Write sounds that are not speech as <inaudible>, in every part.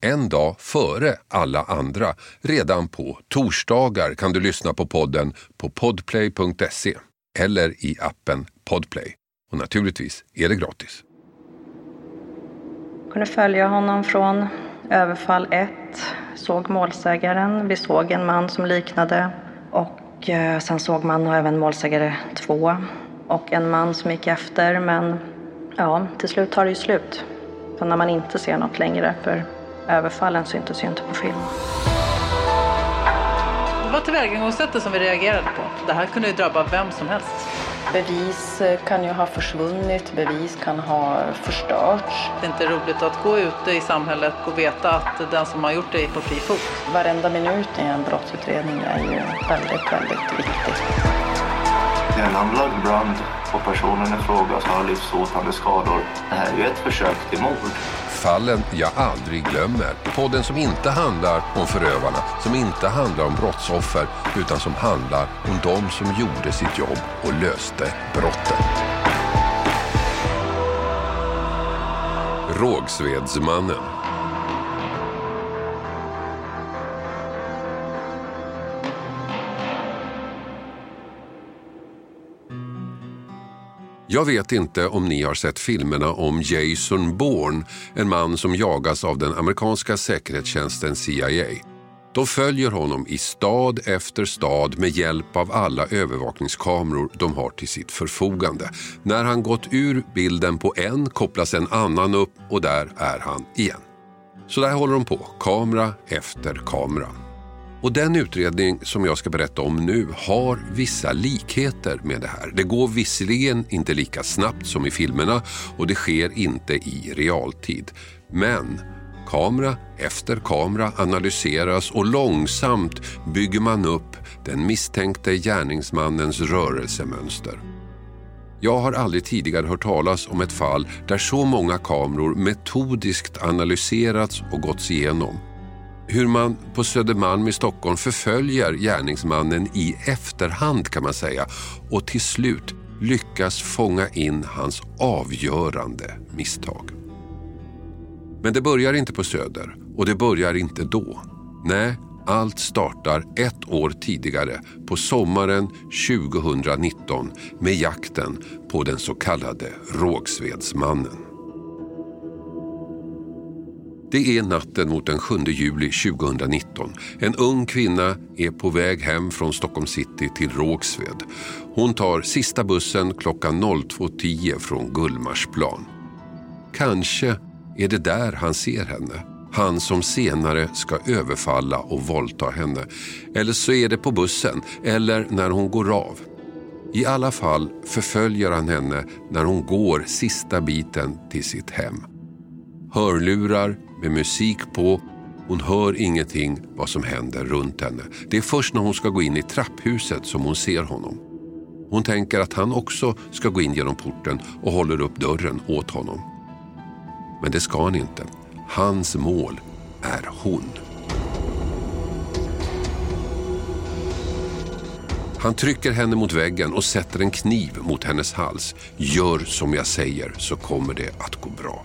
en dag före alla andra. Redan på torsdagar kan du lyssna på podden på podplay.se eller i appen Podplay. Och naturligtvis är det gratis. Jag kunde följa honom från överfall 1, såg målsägaren, vi såg en man som liknade och eh, sen såg man även målsägare 2 och en man som gick efter men ja, till slut tar det ju slut. Så när man inte ser något längre för överfallen syntes ju inte på film. Det var tillvägagångssättet som vi reagerade på. Det här kunde ju drabba vem som helst. Bevis eh, kan ju ha försvunnit, bevis kan ha förstörts. Det är inte roligt att gå ute i samhället och veta att den som har gjort det är på fri fot. Varenda minut i en brottsutredning är ju väldigt, väldigt viktig. Det är en anlagd brand och personen i fråga som har livshotande skador. Det här är ju ett försök till mord. Fallen jag aldrig glömmer. Podden som inte handlar om förövarna, som inte handlar om brottsoffer, utan som handlar om de som gjorde sitt jobb och löste brotten. Rågsvedsmannen. Jag vet inte om ni har sett filmerna om Jason Bourne, en man som jagas av den amerikanska säkerhetstjänsten CIA. De följer honom i stad efter stad med hjälp av alla övervakningskameror de har till sitt förfogande. När han gått ur bilden på en kopplas en annan upp och där är han igen. Så där håller de på, kamera efter kamera. Och den utredning som jag ska berätta om nu har vissa likheter med det här. Det går visserligen inte lika snabbt som i filmerna och det sker inte i realtid. Men kamera efter kamera analyseras och långsamt bygger man upp den misstänkte gärningsmannens rörelsemönster. Jag har aldrig tidigare hört talas om ett fall där så många kameror metodiskt analyserats och gåtts igenom hur man på Södermalm i Stockholm förföljer gärningsmannen i efterhand kan man säga och till slut lyckas fånga in hans avgörande misstag. Men det börjar inte på Söder och det börjar inte då. Nej, allt startar ett år tidigare på sommaren 2019 med jakten på den så kallade Rågsvedsmannen. Det är natten mot den 7 juli 2019. En ung kvinna är på väg hem från Stockholm city till Rågsved. Hon tar sista bussen klockan 02.10 från Gullmarsplan. Kanske är det där han ser henne. Han som senare ska överfalla och våldta henne. Eller så är det på bussen eller när hon går av. I alla fall förföljer han henne när hon går sista biten till sitt hem. Hörlurar med musik på. Hon hör ingenting vad som händer runt henne. Det är först när hon ska gå in i trapphuset som hon ser honom. Hon tänker att han också ska gå in genom porten och håller upp dörren åt honom. Men det ska han inte. Hans mål är hon. Han trycker henne mot väggen och sätter en kniv mot hennes hals. Gör som jag säger så kommer det att gå bra.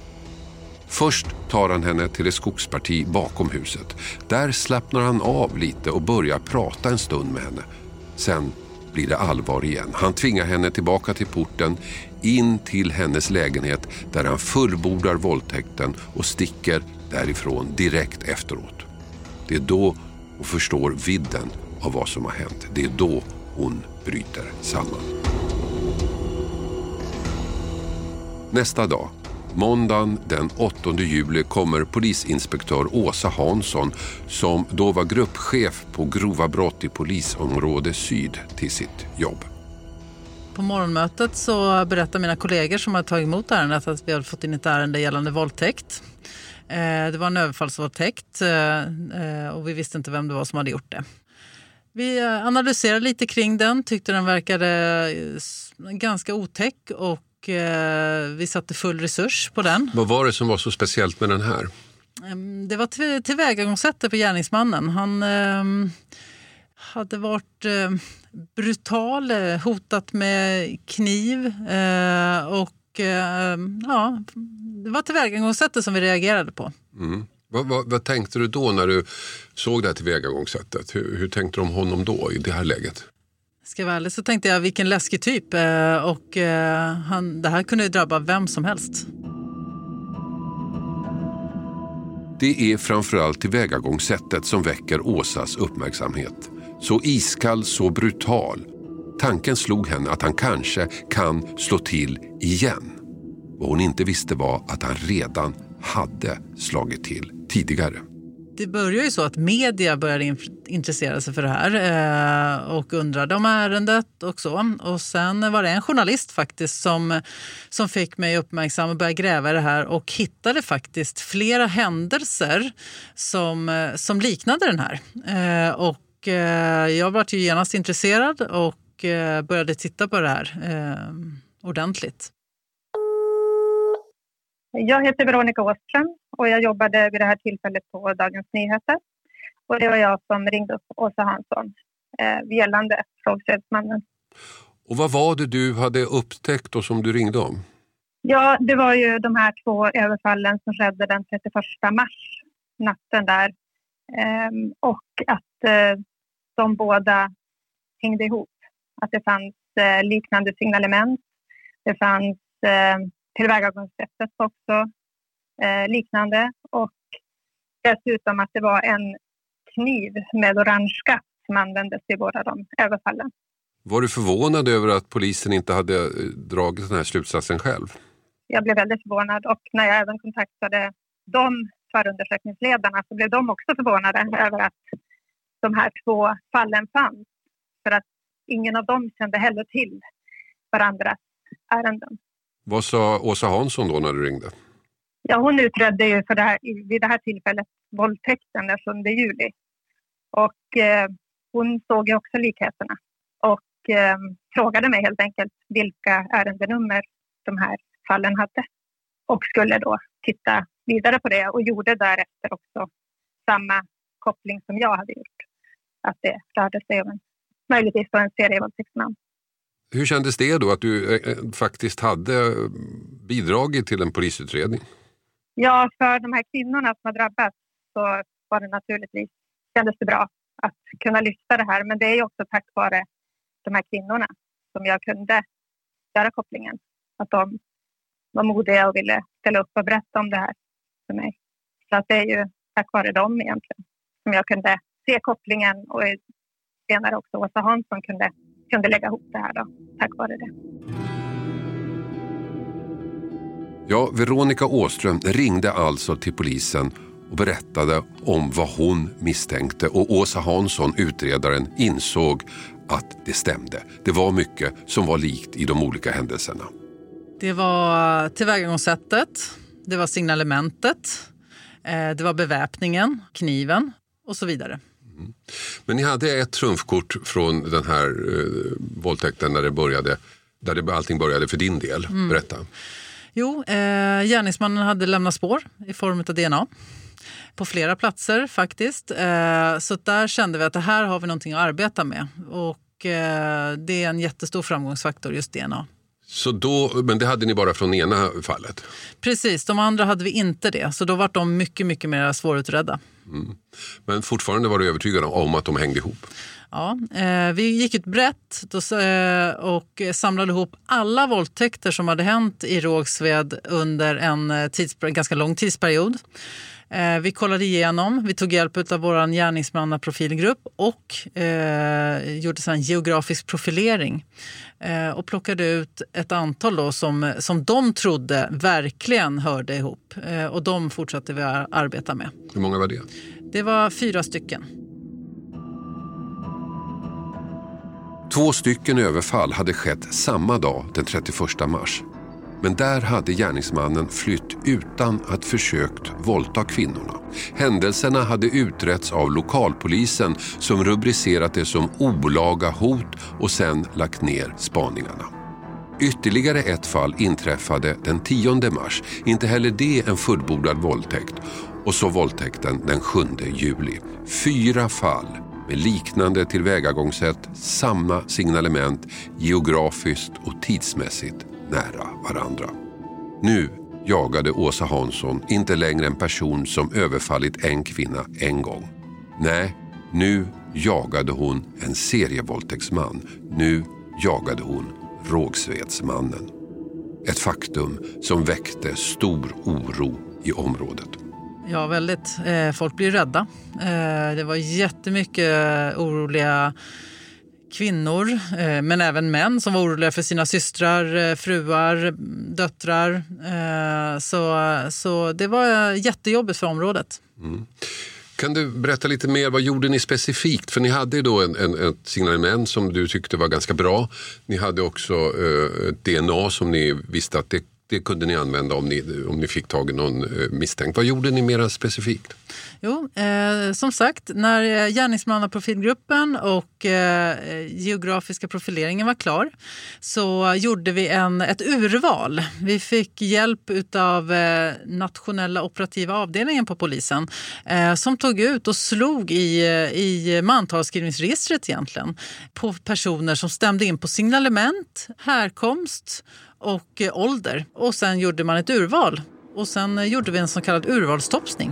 Först tar han henne till ett skogsparti bakom huset. Där slappnar han av lite och börjar prata en stund med henne. Sen blir det allvar igen. Han tvingar henne tillbaka till porten, in till hennes lägenhet där han fullbordar våldtäkten och sticker därifrån direkt efteråt. Det är då hon förstår vidden av vad som har hänt. Det är då hon bryter samman. Nästa dag Måndagen den 8 juli kommer polisinspektör Åsa Hansson som då var gruppchef på grova brott i polisområde syd till sitt jobb. På morgonmötet så berättar mina kollegor som har tagit emot ärendet att vi har fått in ett ärende gällande våldtäkt. Eh, det var en överfallsvåldtäkt eh, eh, och vi visste inte vem det var som hade gjort det. Vi analyserade lite kring den, tyckte den verkade ganska otäck och vi satte full resurs på den. Vad var det som var så speciellt med den här? Ehm, det var tillvägagångssättet på gärningsmannen. Han eh, hade varit eh, brutal, hotat med kniv eh, och eh, ja, det var tillvägagångssättet som vi reagerade på. Mm. Vad, vad, vad, tänkte du då när du såg det här tillvägagångssättet? Hur, hur tänkte du om honom då i det här läget? Ska jag vara ärlig så tänkte jag vilken läskig typ eh, och eh, han, det här kunde ju drabba vem som helst. Det är framförallt tillvägagångssättet som väcker Åsas uppmärksamhet. Så iskall, så brutal. Tanken slog henne att han kanske kan slå till igen. Vad hon inte visste var att han redan hade slagit till tidigare det började ju så att media började intressera sig för det här eh, och undrade om ärendet och så. Och sen var det en journalist faktiskt som, som fick mig uppmärksam och började gräva i det här och hittade faktiskt flera händelser som, eh, som liknade den här. Eh, och eh, jag var ju genast intresserad och eh, började titta på det här eh, ordentligt. Jag heter Veronica Åström och jag jobbade vid det här tillfället på Dagens Nyheter. Och det var jag som ringde upp Åsa Hansson eh, gällande Rågsvedsmannen. Och vad var det du hade upptäckt och som du ringde om? Ja, det var ju de här två överfallen som skedde den 31 mars, natten där. Ehm, och att eh, de båda hängde ihop. Att det fanns eh, liknande signalement. Det fanns eh, tillvägagångssättet också eh, liknande och dessutom att det var en kniv med orange skatt som användes i båda de överfallen. Var du förvånad över att polisen inte hade eh, dragit den här slutsatsen själv? Jag blev väldigt förvånad och när jag även kontaktade de förundersökningsledarna så blev de också förvånade över att de här två fallen fanns. För att ingen av dem kände heller till varandras ärenden. Vad sa Åsa Hansson då när du ringde? Ja, hon utredde ju för det här, vid det här tillfället våldtäkten den 7 juli. Och eh, hon såg ju också likheterna och eh, frågade mig helt enkelt vilka ärendenummer de här fallen hade. Och skulle då titta vidare på det och gjorde därefter också samma koppling som jag hade gjort. Att det rörde sig om en, möjligtvis en serievåldtäktsman. Hur kändes det då att du eh, eh, faktiskt hade bidragit till en polisutredning? Ja, för de här kvinnorna som har drabbats så var det naturligtvis, kändes det bra att kunna lyfta det här. Men det är också tack vare de här kvinnorna som jag kunde göra kopplingen. Att de var modiga och ville ställa upp och berätta om det här för mig. Så att det är ju tack vare dem egentligen som jag kunde se kopplingen och senare också Åsa Hansson kunde kunde lägga ihop det här då, tack vare det. Ja, Veronica Åström ringde alltså till polisen och berättade om vad hon misstänkte och Åsa Hansson, utredaren, insåg att det stämde. Det var mycket som var likt i de olika händelserna. Det var tillvägagångssättet, det var signalementet, eh, det var beväpningen, kniven och så vidare. Men ni hade ett trumfkort från den här eh, våldtäkten när det började, där det, allting började för din del. Mm. Berätta. Jo, eh, gärningsmannen hade lämnat spår i form av DNA på flera platser faktiskt. Eh, så där kände vi att det här har vi någonting att arbeta med. Och eh, det är en jättestor framgångsfaktor, just DNA. Så då, men det hade ni bara från ena fallet? Precis, de andra hade vi inte det. Så då var de mycket, mycket mer svårutredda. Mm. Men fortfarande var du övertygad om att de hängde ihop? Ja, eh, vi gick ut brett eh, och samlade ihop alla våldtäkter som hade hänt i Rågsved under en, eh, tids, en ganska lång tidsperiod. Eh, vi kollade igenom, vi tog hjälp av vår gärningsmannaprofilgrupp och eh, gjorde en geografisk profilering eh, och plockade ut ett antal då som, som de trodde verkligen hörde ihop. Eh, och de fortsatte vi arbeta med. Hur många var det? Det var fyra stycken. Två stycken överfall hade skett samma dag, den 31 mars. Men där hade gärningsmannen flytt utan att försökt våldta kvinnorna. Händelserna hade utretts av lokalpolisen som rubricerat det som olaga hot och sen lagt ner spaningarna. Ytterligare ett fall inträffade den 10 mars, inte heller det en fullbordad våldtäkt. Och så våldtäkten den 7 juli. Fyra fall med liknande tillvägagångssätt, samma signalement, geografiskt och tidsmässigt nära varandra. Nu jagade Åsa Hansson inte längre en person som överfallit en kvinna en gång. Nej, nu jagade hon en serievåldtäktsman. Nu jagade hon Rågsvedsmannen. Ett faktum som väckte stor oro i området. Ja, väldigt. Eh, folk blir rädda. Eh, det var jättemycket oroliga kvinnor, eh, men även män som var oroliga för sina systrar, eh, fruar, döttrar. Eh, så, så det var jättejobbigt för området. Mm. Kan du berätta lite mer, vad gjorde ni specifikt? För ni hade ju då en, en, ett signalement som du tyckte var ganska bra. Ni hade också eh, DNA som ni visste att det det kunde ni använda om ni, om ni fick tag i någon eh, misstänkt. Vad gjorde ni mer specifikt? Jo, eh, som sagt, när eh, gärningsmannaprofilgruppen och eh, geografiska profileringen var klar så gjorde vi en, ett urval. Vi fick hjälp av eh, nationella operativa avdelningen på polisen eh, som tog ut och slog i, eh, i mantalsskrivningsregistret egentligen på personer som stämde in på signalement, härkomst och eh, ålder. Och sen gjorde man ett urval. Och sen eh, gjorde vi en så kallad urvalstopsning.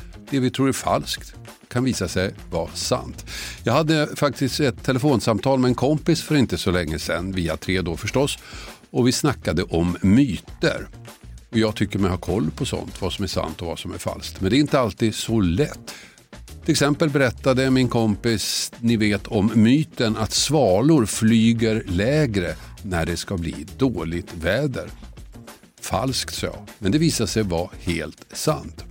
det vi tror är falskt kan visa sig vara sant. Jag hade faktiskt ett telefonsamtal med en kompis för inte så länge sedan, via tre då förstås, och vi snackade om myter. Och jag tycker mig ha koll på sånt, vad som är sant och vad som är falskt. Men det är inte alltid så lätt. Till exempel berättade min kompis, ni vet om myten att svalor flyger lägre när det ska bli dåligt väder. Falskt sa jag, men det visade sig vara helt sant.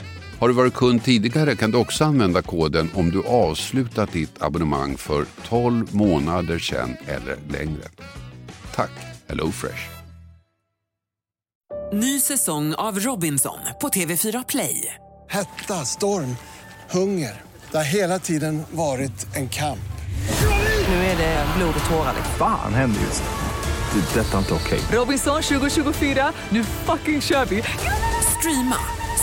Har du varit kund tidigare kan du också använda koden om du avslutat ditt abonnemang för 12 månader sedan eller längre. Tack Hello Fresh. Ny säsong av Robinson på TV4 Play. Hetta, storm, hunger. Det har hela tiden varit en kamp. Nu är det blod och tårar. Fan händer just nu. Det. är Detta är inte okej. Robinson 2024, nu fucking kör vi! Streama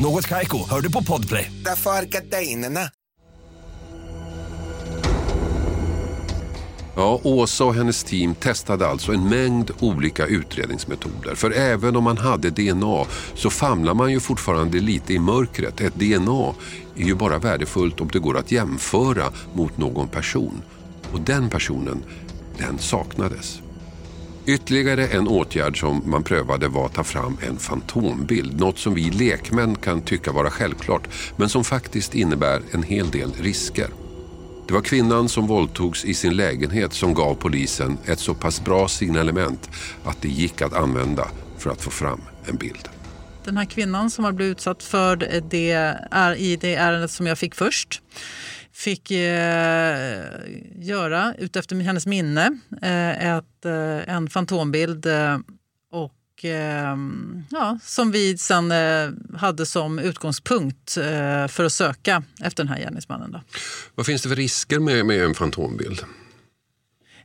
Något Kaiko, hör du på Podplay. Därför är gardinerna. Ja, Åsa och hennes team testade alltså en mängd olika utredningsmetoder. För även om man hade DNA så famlar man ju fortfarande lite i mörkret. Ett DNA är ju bara värdefullt om det går att jämföra mot någon person. Och den personen, den saknades. Ytterligare en åtgärd som man prövade var att ta fram en fantombild. Något som vi lekmän kan tycka vara självklart men som faktiskt innebär en hel del risker. Det var kvinnan som våldtogs i sin lägenhet som gav polisen ett så pass bra signalement att det gick att använda för att få fram en bild. Den här kvinnan som har blivit utsatt för det är i det ärendet som jag fick först fick eh, göra, utefter hennes minne, eh, ett, eh, en fantombild eh, och, eh, ja, som vi sen eh, hade som utgångspunkt eh, för att söka efter den här gärningsmannen. Då. Vad finns det för risker med, med en fantombild?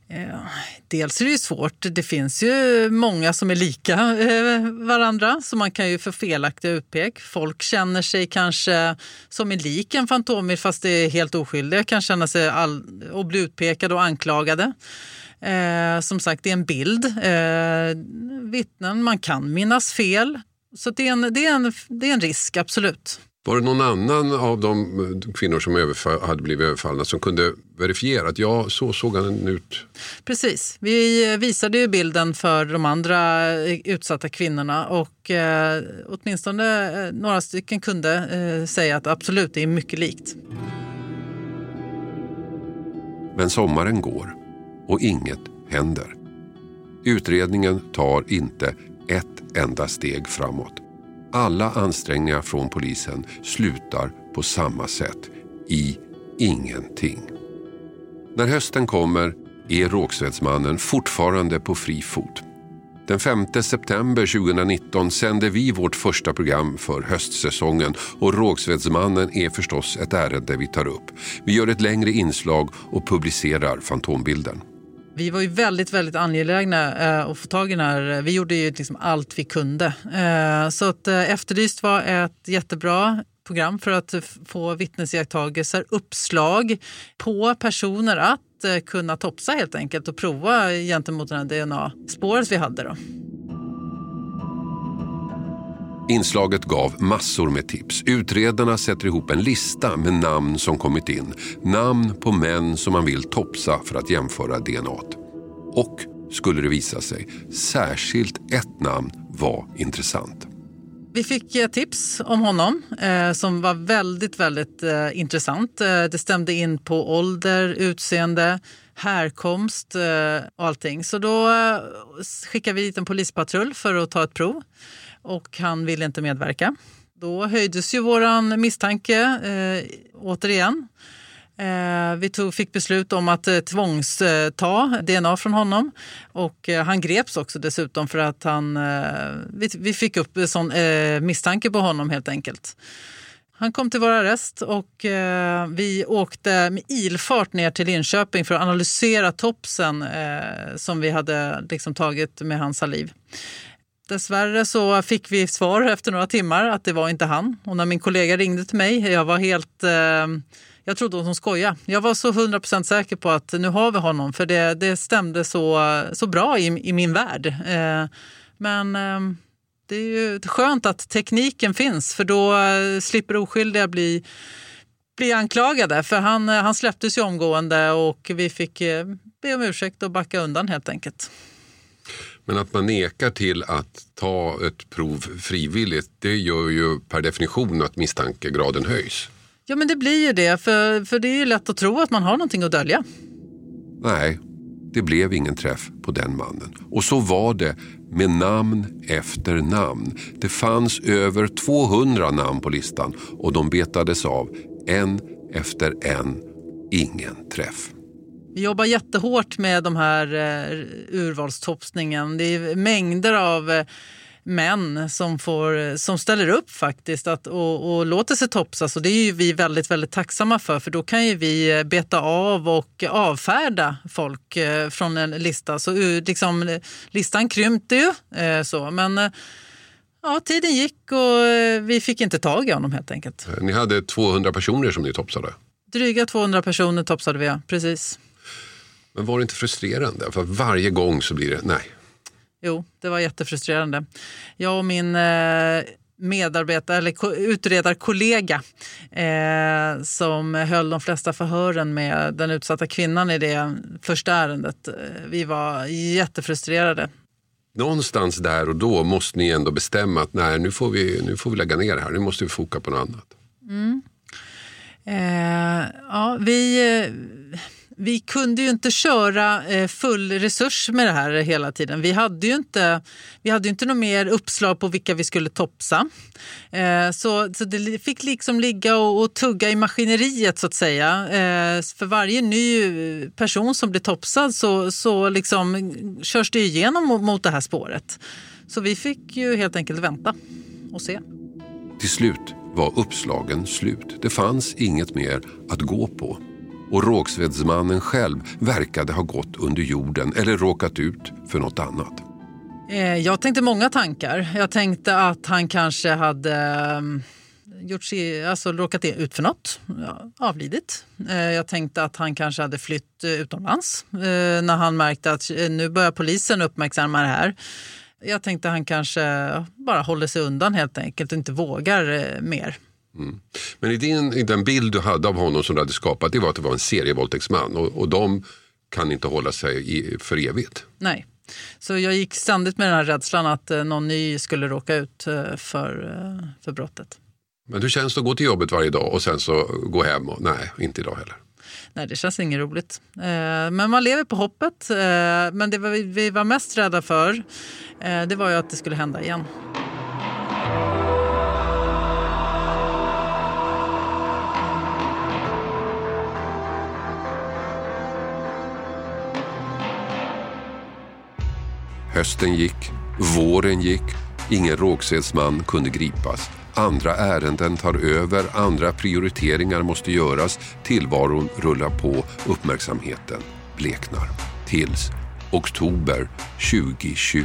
Eh, dels är det ju svårt. Det finns ju många som är lika eh, varandra så man kan ju få felaktiga utpek. Folk känner sig kanske som är lik en fantombild fast det är helt oskyldiga. Kan känna sig all, och bli utpekade och anklagade. Eh, som sagt, det är en bild. Eh, vittnen, man kan minnas fel. Så det är en, det är en, det är en risk, absolut. Var det någon annan av de kvinnor som överfall, hade blivit överfallna som kunde verifiera att ja, så såg han ut? Precis. Vi visade ju bilden för de andra utsatta kvinnorna och eh, åtminstone eh, några stycken kunde eh, säga att absolut, det är mycket likt. Men sommaren går och inget händer. Utredningen tar inte ett enda steg framåt. Alla ansträngningar från polisen slutar på samma sätt, i ingenting. När hösten kommer är Rågsvedsmannen fortfarande på fri fot. Den 5 september 2019 sänder vi vårt första program för höstsäsongen och Rågsvedsmannen är förstås ett ärende vi tar upp. Vi gör ett längre inslag och publicerar fantombilden. Vi var ju väldigt, väldigt angelägna eh, att få tag i den här. Vi gjorde ju liksom allt vi kunde. Eh, så att eh, Efterlyst var ett jättebra program för att få vittnesiakttagelser, uppslag på personer att eh, kunna topsa helt enkelt och prova gentemot det här DNA-spåret vi hade. Då. Inslaget gav massor med tips. Utredarna sätter ihop en lista med namn som kommit in. Namn på män som man vill topsa för att jämföra DNA. Och, skulle det visa sig, särskilt ett namn var intressant. Vi fick eh, tips om honom eh, som var väldigt, väldigt eh, intressant. Eh, det stämde in på ålder, utseende, härkomst eh, och allting. Så då eh, skickade vi dit en polispatrull för att ta ett prov och han ville inte medverka. Då höjdes ju vår misstanke eh, återigen. Eh, vi tog, fick beslut om att eh, tvångsta DNA från honom. Och eh, han greps också dessutom för att han, eh, vi, vi, fick upp sån eh, misstanke på honom helt enkelt. Han kom till vår arrest och eh, vi åkte med ilfart ner till Linköping för att analysera topsen eh, som vi hade liksom, tagit med hans saliv. Dessvärre så fick vi svar efter några timmar att det var inte han. Och när min kollega ringde till mig, jag var helt... Eh, Jag trodde hon skojade. Jag var så 100% säker på att nu har vi honom för det, det stämde så, så bra i, i min värld. Eh, men eh, det är ju skönt att tekniken finns för då eh, slipper oskyldiga bli, bli anklagade. För han, eh, han släpptes ju omgående och vi fick eh, be om ursäkt och backa undan helt enkelt. Men att man nekar till att ta ett prov frivilligt det gör ju per definition att misstankegraden höjs. Ja men det blir ju det, för, för det är ju lätt att tro att man har någonting att dölja. Nej, det blev ingen träff på den mannen. Och så var det med namn efter namn. Det fanns över 200 namn på listan och de betades av en efter en. Ingen träff. Vi jobbar jättehårt med de här eh, urvalstopsningen. Det är mängder av eh, män som, får, som ställer upp faktiskt att, och, och låter sig topsas. Och det är vi väldigt, väldigt tacksamma för för då kan ju vi eh, beta av och avfärda folk från en lista. Så liksom, listan krympte ju. Så. Men ja, tiden gick och vi fick inte tag i honom helt enkelt. Ni hade 200 personer som ni topsade? Dryga 200 personer topsade vi, ja. precis. Men var det inte frustrerande? För varje gång så blir det nej. Jo, det var jättefrustrerande. Jag och min eh, medarbetare, eller utredarkollega eh, som höll de flesta förhören med den utsatta kvinnan i det första ärendet. Eh, vi var jättefrustrerade. Någonstans där och då måste ni ändå bestämma att nej, nu får vi, nu får vi lägga ner det här. Nu måste vi foka på något annat. Mm. Eh, ja, vi vi kunde ju inte köra eh, full resurs med det här hela tiden. Vi hade ju inte, vi hade inte något mer uppslag på vilka vi skulle topsa. Eh, så, så det fick liksom ligga och, och tugga i maskineriet så att säga. Eh, för varje ny person som blir topsad så, så liksom körs det igenom mot, mot det här spåret. Så vi fick ju helt enkelt vänta och se. Till slut var uppslagen slut. Det fanns inget mer att gå på och Rågsvedsmannen själv verkade ha gått under jorden eller råkat ut för något annat. Eh, jag tänkte många tankar. Jag tänkte att han kanske hade ehm, gjort sig, alltså råkat ut för något, avlidit. Eh, jag tänkte att han kanske hade flytt eh, utomlands när han märkte att nu börjar polisen uppmärksamma det här. Jag tänkte att han kanske bara håller sig undan helt enkelt och inte vågar mer. Mm. Men i, din, i den bild du hade av honom som du hade skapat, det var att det var en serievåldtäktsman och, och de kan inte hålla sig i, för evigt. Nej. Så jag gick ständigt med den här rädslan att eh, någon ny skulle råka ut eh, för, eh, för brottet. Men hur känns det att gå till jobbet varje dag och sen så gå hem och nej, inte idag heller? Nej, det känns inget roligt. Men man lever på hoppet. Men det vi var mest rädda för, det var ju att det skulle hända igen. Hösten gick, våren gick, ingen Rågsvedsman kunde gripas. Andra ärenden tar över, andra prioriteringar måste göras. Tillvaron rullar på, uppmärksamheten bleknar. Tills oktober 2020,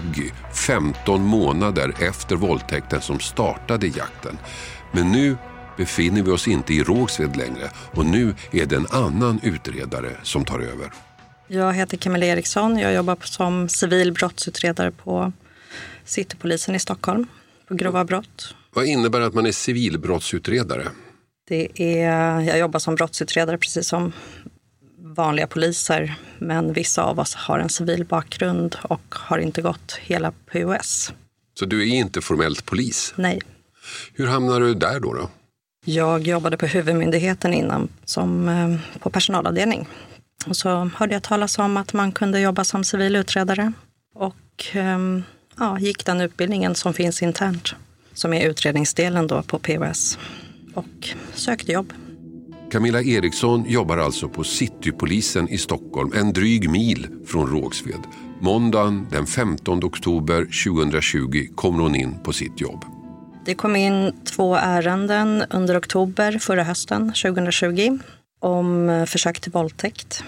15 månader efter våldtäkten som startade jakten. Men nu befinner vi oss inte i Rågsved längre och nu är det en annan utredare som tar över. Jag heter Camilla Eriksson. Jag jobbar som civil brottsutredare på Citypolisen i Stockholm på grova brott. Vad innebär att man är civilbrottsutredare? Det är, jag jobbar som brottsutredare precis som vanliga poliser. Men vissa av oss har en civil bakgrund och har inte gått hela POS. Så du är inte formellt polis? Nej. Hur hamnade du där då? då? Jag jobbade på huvudmyndigheten innan som eh, på personalavdelning och så hörde jag talas om att man kunde jobba som civil utredare och ehm, ja, gick den utbildningen som finns internt, som är utredningsdelen då på POS och sökte jobb. Camilla Eriksson jobbar alltså på Citypolisen i Stockholm, en dryg mil från Rågsved. Måndagen den 15 oktober 2020 kommer hon in på sitt jobb. Det kom in två ärenden under oktober förra hösten 2020 om eh, försök till våldtäkt.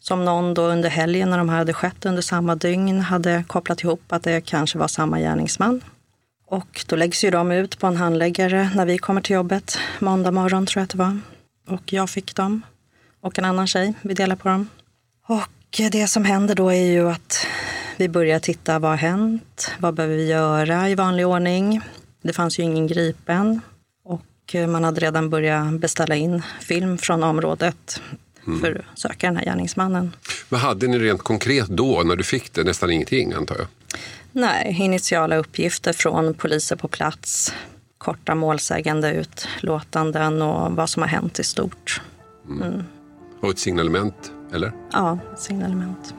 Som någon då under helgen när de här hade skett under samma dygn hade kopplat ihop att det kanske var samma gärningsman. Och då läggs ju de ut på en handläggare när vi kommer till jobbet, måndag morgon tror jag att det var. och jag fick dem. Och en annan tjej, vi delar på dem. Och det som händer då är ju att vi börjar titta, vad har hänt? Vad behöver vi göra i vanlig ordning? Det fanns ju ingen gripen. Och man hade redan börjat beställa in film från området för att söka den här gärningsmannen. Vad hade ni rent konkret då när du fick det? Nästan ingenting antar jag? Nej, initiala uppgifter från poliser på plats, korta målsägande utlåtanden och vad som har hänt i stort. Mm. Och ett signalement, eller? Ja, ett signalement.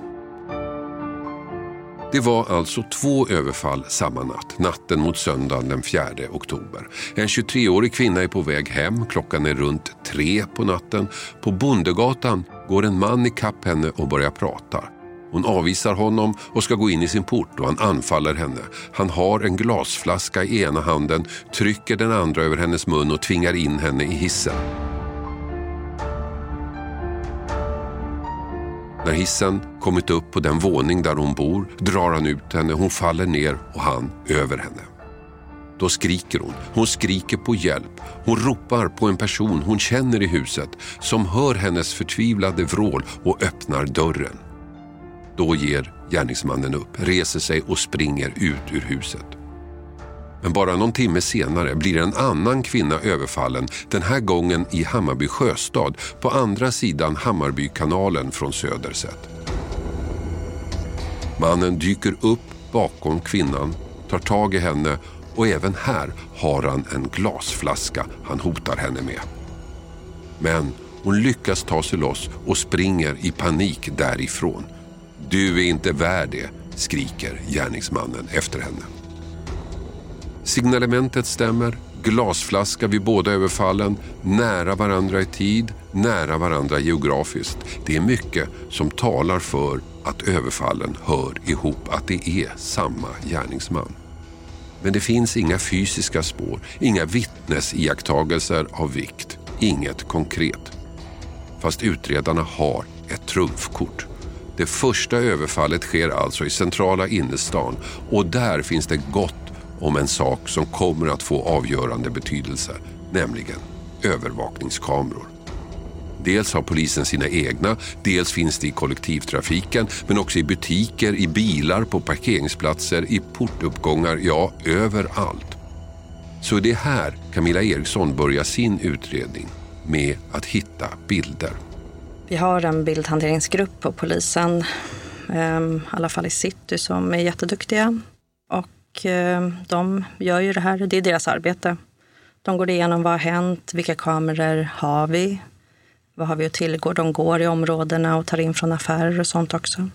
Det var alltså två överfall samma natt, natten mot söndagen den 4 oktober. En 23-årig kvinna är på väg hem, klockan är runt tre på natten. På Bondegatan går en man i kapp henne och börjar prata. Hon avvisar honom och ska gå in i sin port och han anfaller henne. Han har en glasflaska i ena handen, trycker den andra över hennes mun och tvingar in henne i hissen. När hissen kommit upp på den våning där hon bor drar han ut henne, hon faller ner och han över henne. Då skriker hon. Hon skriker på hjälp. Hon ropar på en person hon känner i huset som hör hennes förtvivlade vrål och öppnar dörren. Då ger gärningsmannen upp, reser sig och springer ut ur huset. Men bara någon timme senare blir en annan kvinna överfallen, den här gången i Hammarby sjöstad på andra sidan Hammarbykanalen från söder sett. Mannen dyker upp bakom kvinnan, tar tag i henne och även här har han en glasflaska han hotar henne med. Men hon lyckas ta sig loss och springer i panik därifrån. Du är inte värd det, skriker gärningsmannen efter henne. Signalementet stämmer, glasflaska vid båda överfallen, nära varandra i tid, nära varandra geografiskt. Det är mycket som talar för att överfallen hör ihop, att det är samma gärningsman. Men det finns inga fysiska spår, inga vittnesiakttagelser av vikt, inget konkret. Fast utredarna har ett trumfkort. Det första överfallet sker alltså i centrala innerstan och där finns det gott om en sak som kommer att få avgörande betydelse, nämligen övervakningskameror. Dels har polisen sina egna, dels finns det i kollektivtrafiken men också i butiker, i bilar, på parkeringsplatser, i portuppgångar, ja överallt. Så det är här Camilla Eriksson börjar sin utredning med att hitta bilder. Vi har en bildhanteringsgrupp på polisen, ehm, i alla fall i city, som är jätteduktiga. Och eh, de gör ju det här, det är deras arbete. De går igenom vad har hänt, vilka kameror har vi, vad har vi att tillgå? De går i områdena och tar in från affärer och sånt också.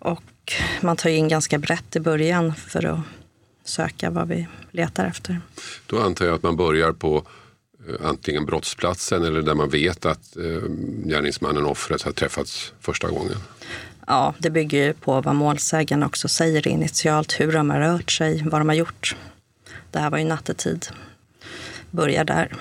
Och man tar in ganska brett i början för att söka vad vi letar efter. Då antar jag att man börjar på eh, antingen brottsplatsen eller där man vet att eh, gärningsmannen och offret har träffats första gången. Ja, det bygger ju på vad målsägaren också säger initialt, hur de har rört sig, vad de har gjort. Det här var ju nattetid. Börjar där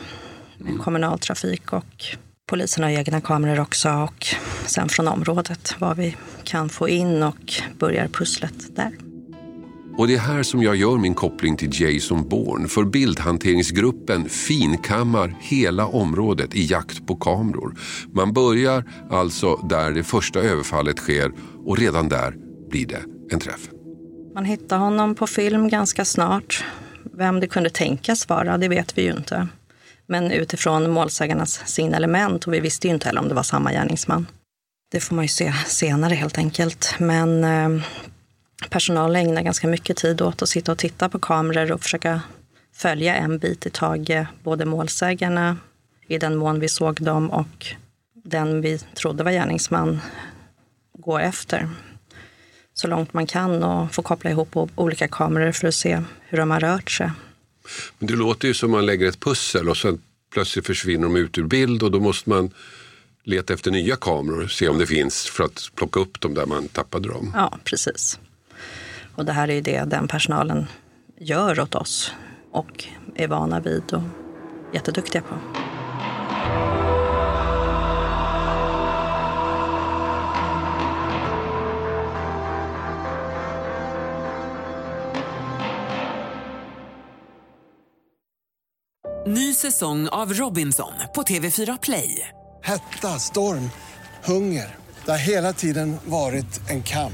med kommunaltrafik och polisen har egna kameror också och sen från området vad vi kan få in och börjar pusslet där. Och det är här som jag gör min koppling till Jason Bourne. För bildhanteringsgruppen finkammar hela området i jakt på kameror. Man börjar alltså där det första överfallet sker och redan där blir det en träff. Man hittar honom på film ganska snart. Vem det kunde tänkas vara, det vet vi ju inte. Men utifrån målsägarnas signalement och vi visste ju inte heller om det var samma gärningsman. Det får man ju se senare helt enkelt. Men eh, personalen ägnar ganska mycket tid åt att sitta och titta på kameror och försöka följa en bit i taget. Både målsägarna, i den mån vi såg dem, och den vi trodde var gärningsman går efter. Så långt man kan och få koppla ihop olika kameror för att se hur de har rört sig. Men det låter ju som man lägger ett pussel och sen plötsligt försvinner de ut ur bild och då måste man leta efter nya kameror och se om det finns för att plocka upp dem där man tappade dem. Ja, precis. Och det här är ju det den personalen gör åt oss och är vana vid och jätteduktiga på. Ny säsong av Robinson på TV4 Play. Hetta, storm, hunger. Det har hela tiden varit en kamp.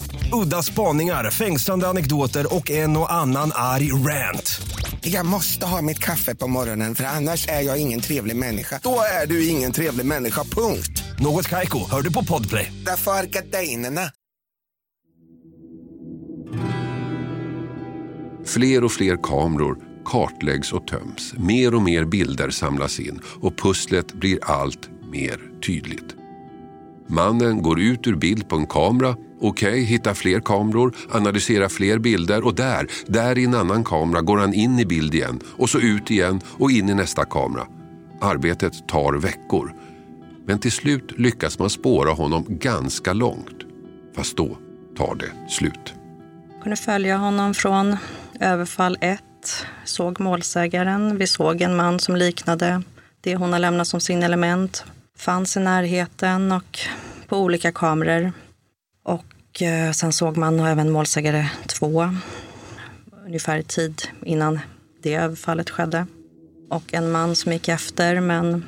Udda spaningar, fängslande anekdoter och en och annan arg rant. Jag måste ha mitt kaffe på morgonen för annars är jag ingen trevlig människa. Då är du ingen trevlig människa, punkt. Något Kaiko, hör du på Podplay. Därför är gardinerna. Fler och fler kameror kartläggs och töms. Mer och mer bilder samlas in och pusslet blir allt mer tydligt. Mannen går ut ur bild på en kamera, okej, hitta fler kameror, analysera fler bilder och där, där i en annan kamera går han in i bild igen och så ut igen och in i nästa kamera. Arbetet tar veckor. Men till slut lyckas man spåra honom ganska långt. Fast då tar det slut. Jag kunde följa honom från överfall 1. Såg målsägaren. Vi såg en man som liknade det hon har lämnat som signalement. Fanns i närheten och på olika kameror. Och eh, sen såg man även målsägare 2. Ungefär i tid innan det överfallet skedde. Och en man som gick efter men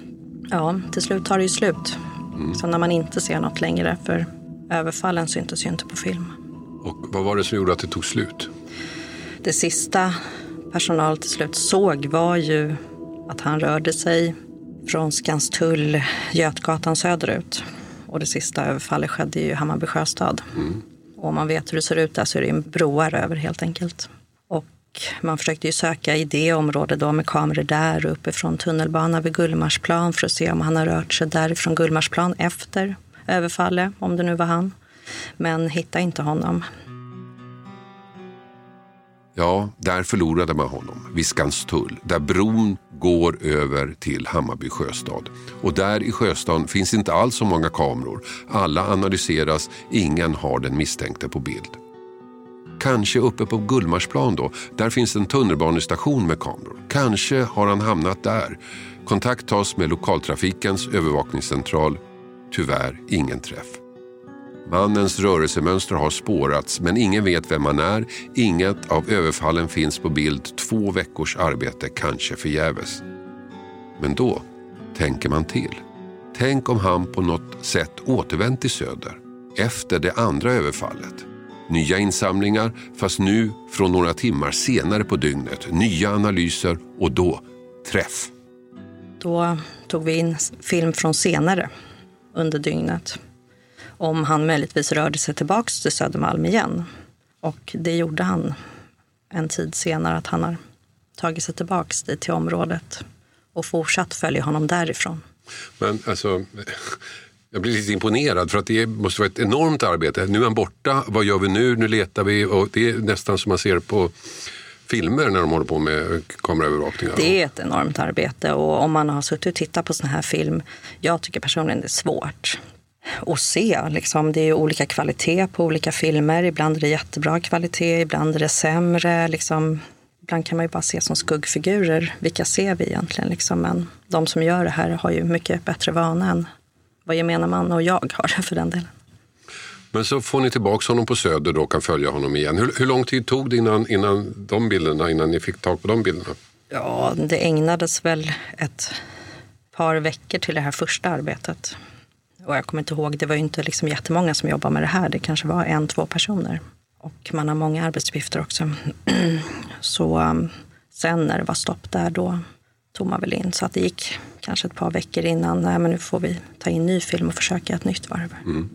ja, till slut tar det ju slut. Så när man inte ser något längre för överfallen syntes ju inte på film. Och vad var det som gjorde att det tog slut? Det sista personal till slut såg var ju att han rörde sig från Skanstull, Götgatan söderut. Och det sista överfallet skedde i Hammarby sjöstad. Och om man vet hur det ser ut där så är det en broar över helt enkelt. Och man försökte ju söka i det området då med kameror där och uppifrån tunnelbanan vid Gullmarsplan för att se om han har rört sig därifrån Gullmarsplan efter överfallet, om det nu var han. Men hittade inte honom. Ja, där förlorade man honom, vid Skanstull, där bron går över till Hammarby sjöstad. Och där i sjöstaden finns inte alls så många kameror. Alla analyseras, ingen har den misstänkte på bild. Kanske uppe på Gullmarsplan då, där finns en tunnelbanestation med kameror. Kanske har han hamnat där. Kontakt tas med lokaltrafikens övervakningscentral. Tyvärr ingen träff. Mannens rörelsemönster har spårats men ingen vet vem han är. Inget av överfallen finns på bild. Två veckors arbete, kanske förgäves. Men då tänker man till. Tänk om han på något sätt återvänt till Söder efter det andra överfallet. Nya insamlingar, fast nu från några timmar senare på dygnet. Nya analyser och då träff. Då tog vi in film från senare under dygnet om han möjligtvis rörde sig tillbaks till Södermalm igen. Och det gjorde han en tid senare, att han har tagit sig tillbaks dit till området och fortsatt följa honom därifrån. Men alltså, jag blir lite imponerad för att det måste vara ett enormt arbete. Nu är han borta, vad gör vi nu? Nu letar vi och det är nästan som man ser på filmer när de håller på med kameraövervakningar. Det är ett enormt arbete och om man har suttit och tittat på sån här film, jag tycker personligen det är svårt att se. Liksom, det är olika kvalitet på olika filmer. Ibland är det jättebra kvalitet, ibland är det sämre. Liksom, ibland kan man ju bara se som skuggfigurer. Vilka ser vi egentligen? Liksom? Men de som gör det här har ju mycket bättre vana än vad gemene man och jag har <laughs> för den delen. Men så får ni tillbaka honom på Söder då och kan följa honom igen. Hur, hur lång tid tog det innan, innan de bilderna, innan ni fick tag på de bilderna? Ja, det ägnades väl ett par veckor till det här första arbetet. Och jag kommer inte ihåg, det var ju inte liksom jättemånga som jobbade med det här. Det kanske var en, två personer. Och man har många arbetsuppgifter också. <clears throat> Så um, sen när det var stopp där, då tog man väl in. Så att det gick kanske ett par veckor innan, nej men nu får vi ta in ny film och försöka ett nytt varv. Mm.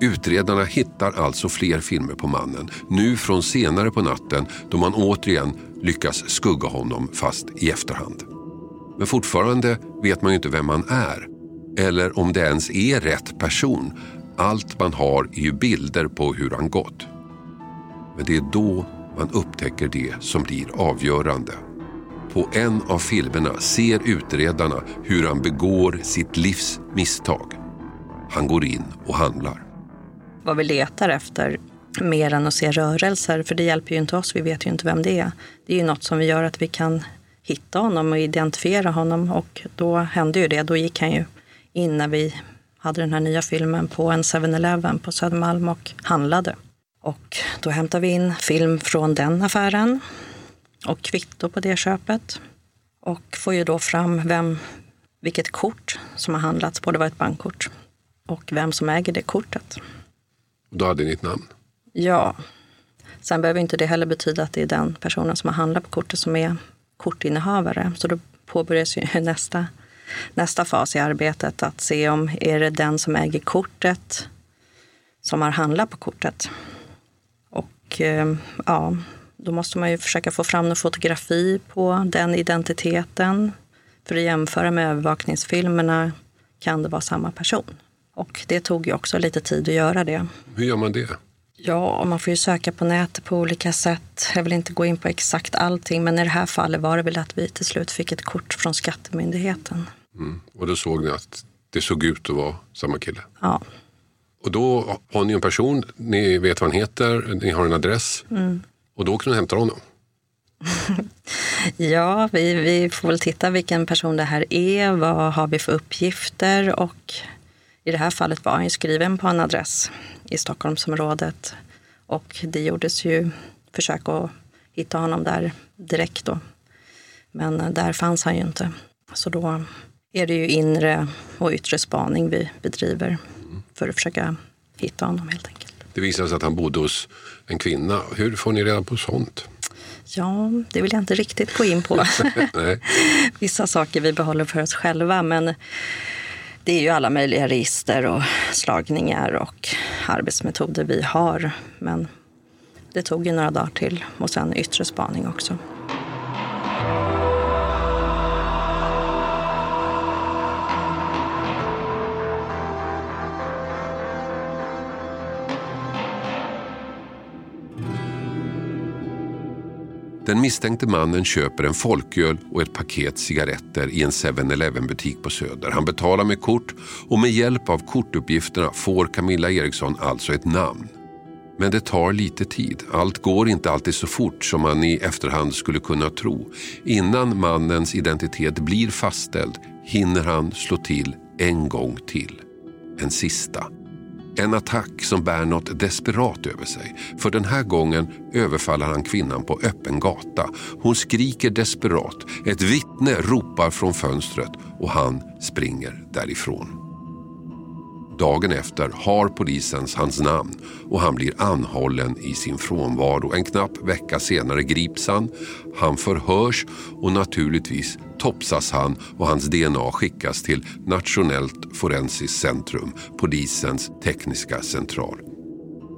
Utredarna hittar alltså fler filmer på mannen, nu från senare på natten då man återigen lyckas skugga honom fast i efterhand. Men fortfarande vet man ju inte vem man är eller om det ens är rätt person. Allt man har är ju bilder på hur han gått. Men det är då man upptäcker det som blir avgörande. på en av filmerna ser utredarna hur han begår sitt livs misstag. Han går in och handlar. Vad vi letar efter mer än att se rörelser, för det hjälper ju inte oss, vi vet ju inte vem det är. Det är ju något som vi gör att vi kan hitta honom och identifiera honom och då hände ju det. Då gick han ju in när vi hade den här nya filmen på en 7-Eleven på Södermalm och handlade. Och då hämtade vi in film från den affären och kvitto på det köpet. Och får ju då fram vem, vilket kort som har handlats på. Det var ett bankkort. Och vem som äger det kortet. Då hade ni ett namn? Ja. Sen behöver inte det heller betyda att det är den personen som har handlat på kortet som är kortinnehavare. Så då påbörjas ju <laughs> nästa, nästa fas i arbetet. Att se om är det den som äger kortet som har handlat på kortet. Och eh, ja, då måste man ju försöka få fram någon fotografi på den identiteten. För att jämföra med övervakningsfilmerna kan det vara samma person. Och det tog ju också lite tid att göra det. Hur gör man det? Ja, man får ju söka på nätet på olika sätt. Jag vill inte gå in på exakt allting, men i det här fallet var det väl att vi till slut fick ett kort från Skattemyndigheten. Mm. Och då såg ni att det såg ut att vara samma kille? Ja. Och då har ni en person, ni vet vad han heter, ni har en adress. Mm. Och då kan du hämta honom? <laughs> ja, vi, vi får väl titta vilken person det här är. Vad har vi för uppgifter? Och i det här fallet var han ju skriven på en adress i Stockholmsområdet. Och det gjordes ju försök att hitta honom där direkt då. Men där fanns han ju inte. Så då är det ju inre och yttre spaning vi bedriver för att försöka hitta honom helt enkelt. Det visade sig att han bodde hos en kvinna. Hur får ni reda på sånt? Ja, det vill jag inte riktigt gå in på. <laughs> <laughs> Vissa saker vi behåller för oss själva, men det är ju alla möjliga register och slagningar och arbetsmetoder vi har. Men det tog ju några dagar till och sen yttre spaning också. Den misstänkte mannen köper en folköl och ett paket cigaretter i en 7-Eleven butik på Söder. Han betalar med kort och med hjälp av kortuppgifterna får Camilla Eriksson alltså ett namn. Men det tar lite tid. Allt går inte alltid så fort som man i efterhand skulle kunna tro. Innan mannens identitet blir fastställd hinner han slå till en gång till. En sista. En attack som bär något desperat över sig. För den här gången överfaller han kvinnan på öppen gata. Hon skriker desperat. Ett vittne ropar från fönstret och han springer därifrån. Dagen efter har polisens hans namn och han blir anhållen i sin frånvaro. En knapp vecka senare grips han, han förhörs och naturligtvis topsas han och hans DNA skickas till Nationellt forensiskt centrum, polisens tekniska central.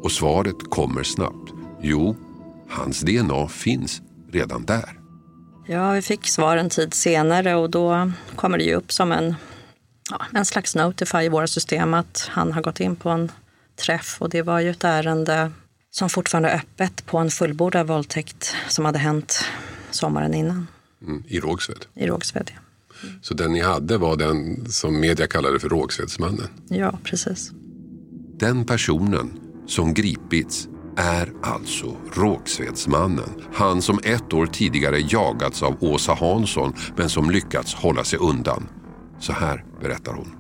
Och svaret kommer snabbt. Jo, hans DNA finns redan där. Ja, vi fick svar en tid senare och då kommer det ju upp som en ja, en slags notify i våra system att han har gått in på en träff och det var ju ett ärende som fortfarande är öppet på en fullbordad våldtäkt som hade hänt sommaren innan. Mm, I Rågsved? I Rågsved, ja. Mm. Så den ni hade var den som media kallade för Rågsvedsmannen? Ja, precis. Den personen som gripits är alltså Rågsvedsmannen. Han som ett år tidigare jagats av Åsa Hansson men som lyckats hålla sig undan. Så här berättar hon.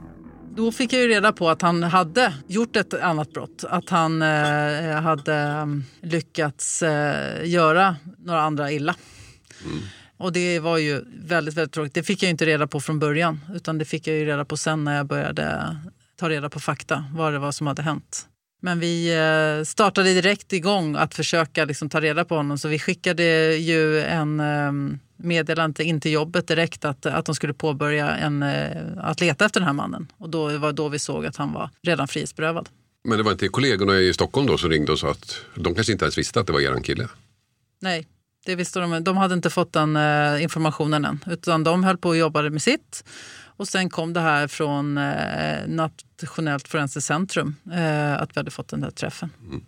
Då fick jag ju reda på att han hade gjort ett annat brott. Att han eh, hade mm, lyckats eh, göra några andra illa. Mm. Och det var ju väldigt, väldigt tråkigt. Det fick jag inte reda på från början. Utan det fick jag ju reda på sen när jag började ta reda på fakta. Vad det var som hade hänt. Men vi eh, startade direkt igång att försöka liksom ta reda på honom. Så vi skickade ju en ehm, meddelande in till jobbet direkt att, att de skulle påbörja en, eh, att leta efter den här mannen. Och då var då vi såg att han var redan frihetsberövad. Men det var inte kollegorna i Stockholm då som ringde och sa att de kanske inte ens visste att det var er kille? Nej, det visste de. De hade inte fått den informationen än. Utan de höll på och jobbade med sitt. Och sen kom det här från uh, Nationellt forensiskt centrum. Uh, att vi hade fått den där träffen. Mm.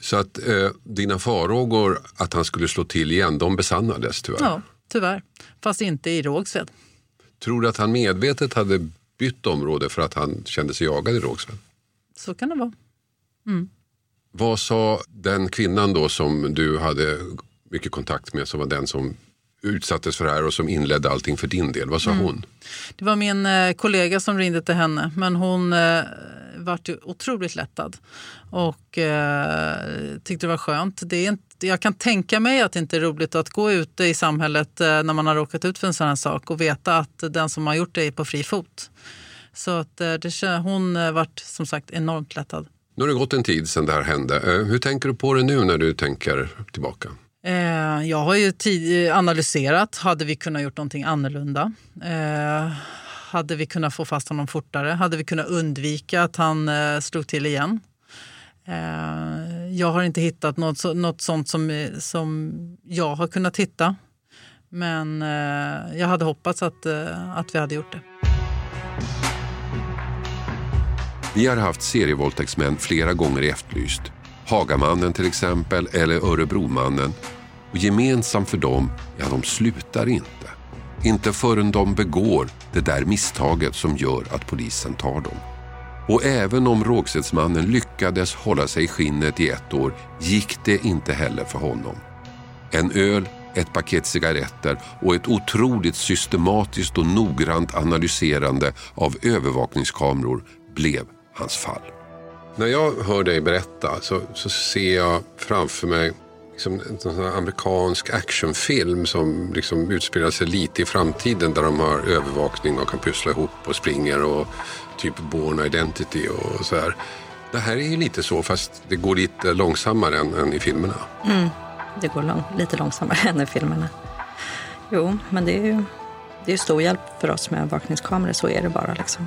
Så att eh, dina farhågor att han skulle slå till igen, de besannades tyvärr? Ja, tyvärr. Fast inte i Rågsved. Tror du att han medvetet hade bytt område för att han kände sig jagad i Rågsved? Så kan det vara. Mm. Vad sa den kvinnan då som du hade mycket kontakt med som var den som utsattes för det här och som inledde allting för din del? Vad sa Mm. hon? Det var min eh, kollega som ringde till henne, men hon eh, vart otroligt lättad och eh, tyckte det var skönt. Det är inte, jag kan tänka mig att det inte är roligt att gå ute i samhället eh, när man har råkat ut för en sån här sak och veta att den som har gjort det är på fri fot. Så att eh, det, hon eh, vart som sagt enormt lättad. Nu har det gått en tid sedan det här hände. Eh, Hur tänker du på det nu när du tänker tillbaka? Eh, jag har ju tid, eh, analyserat, hade vi kunnat gjort någonting annorlunda? Eh, hade vi kunnat få fast honom fortare? Hade vi kunnat undvika att han eh, slog till igen? Eh, jag har inte hittat något, något sånt som, eh, som jag har kunnat hitta. Men eh, jag hade hoppats att, eh, att vi hade gjort det. Vi har haft serievåldtäktsmän flera gånger i Efterlyst. Hagamannen till exempel, eller Örebromannen. Och gemensamt för dem, ja de slutar inte. Inte förrän de begår det där misstaget som gör att polisen tar dem. Och även om Rågsvedsmannen lyckades hålla sig i skinnet i ett år gick det inte heller för honom. En öl, ett paket cigaretter och ett otroligt systematiskt och noggrant analyserande av övervakningskameror blev hans fall. När jag hör dig berätta så, så ser jag framför mig liksom en sån amerikansk actionfilm som liksom utspelar sig lite i framtiden där de har övervakning och kan pussla ihop och springer och typ Born Identity och så här. Det här är ju lite så fast det går lite långsammare än, än i filmerna. Mm. Det går lång, lite långsammare <laughs> än i filmerna. Jo, men det är ju det är stor hjälp för oss med övervakningskameror. Så är det bara. Liksom.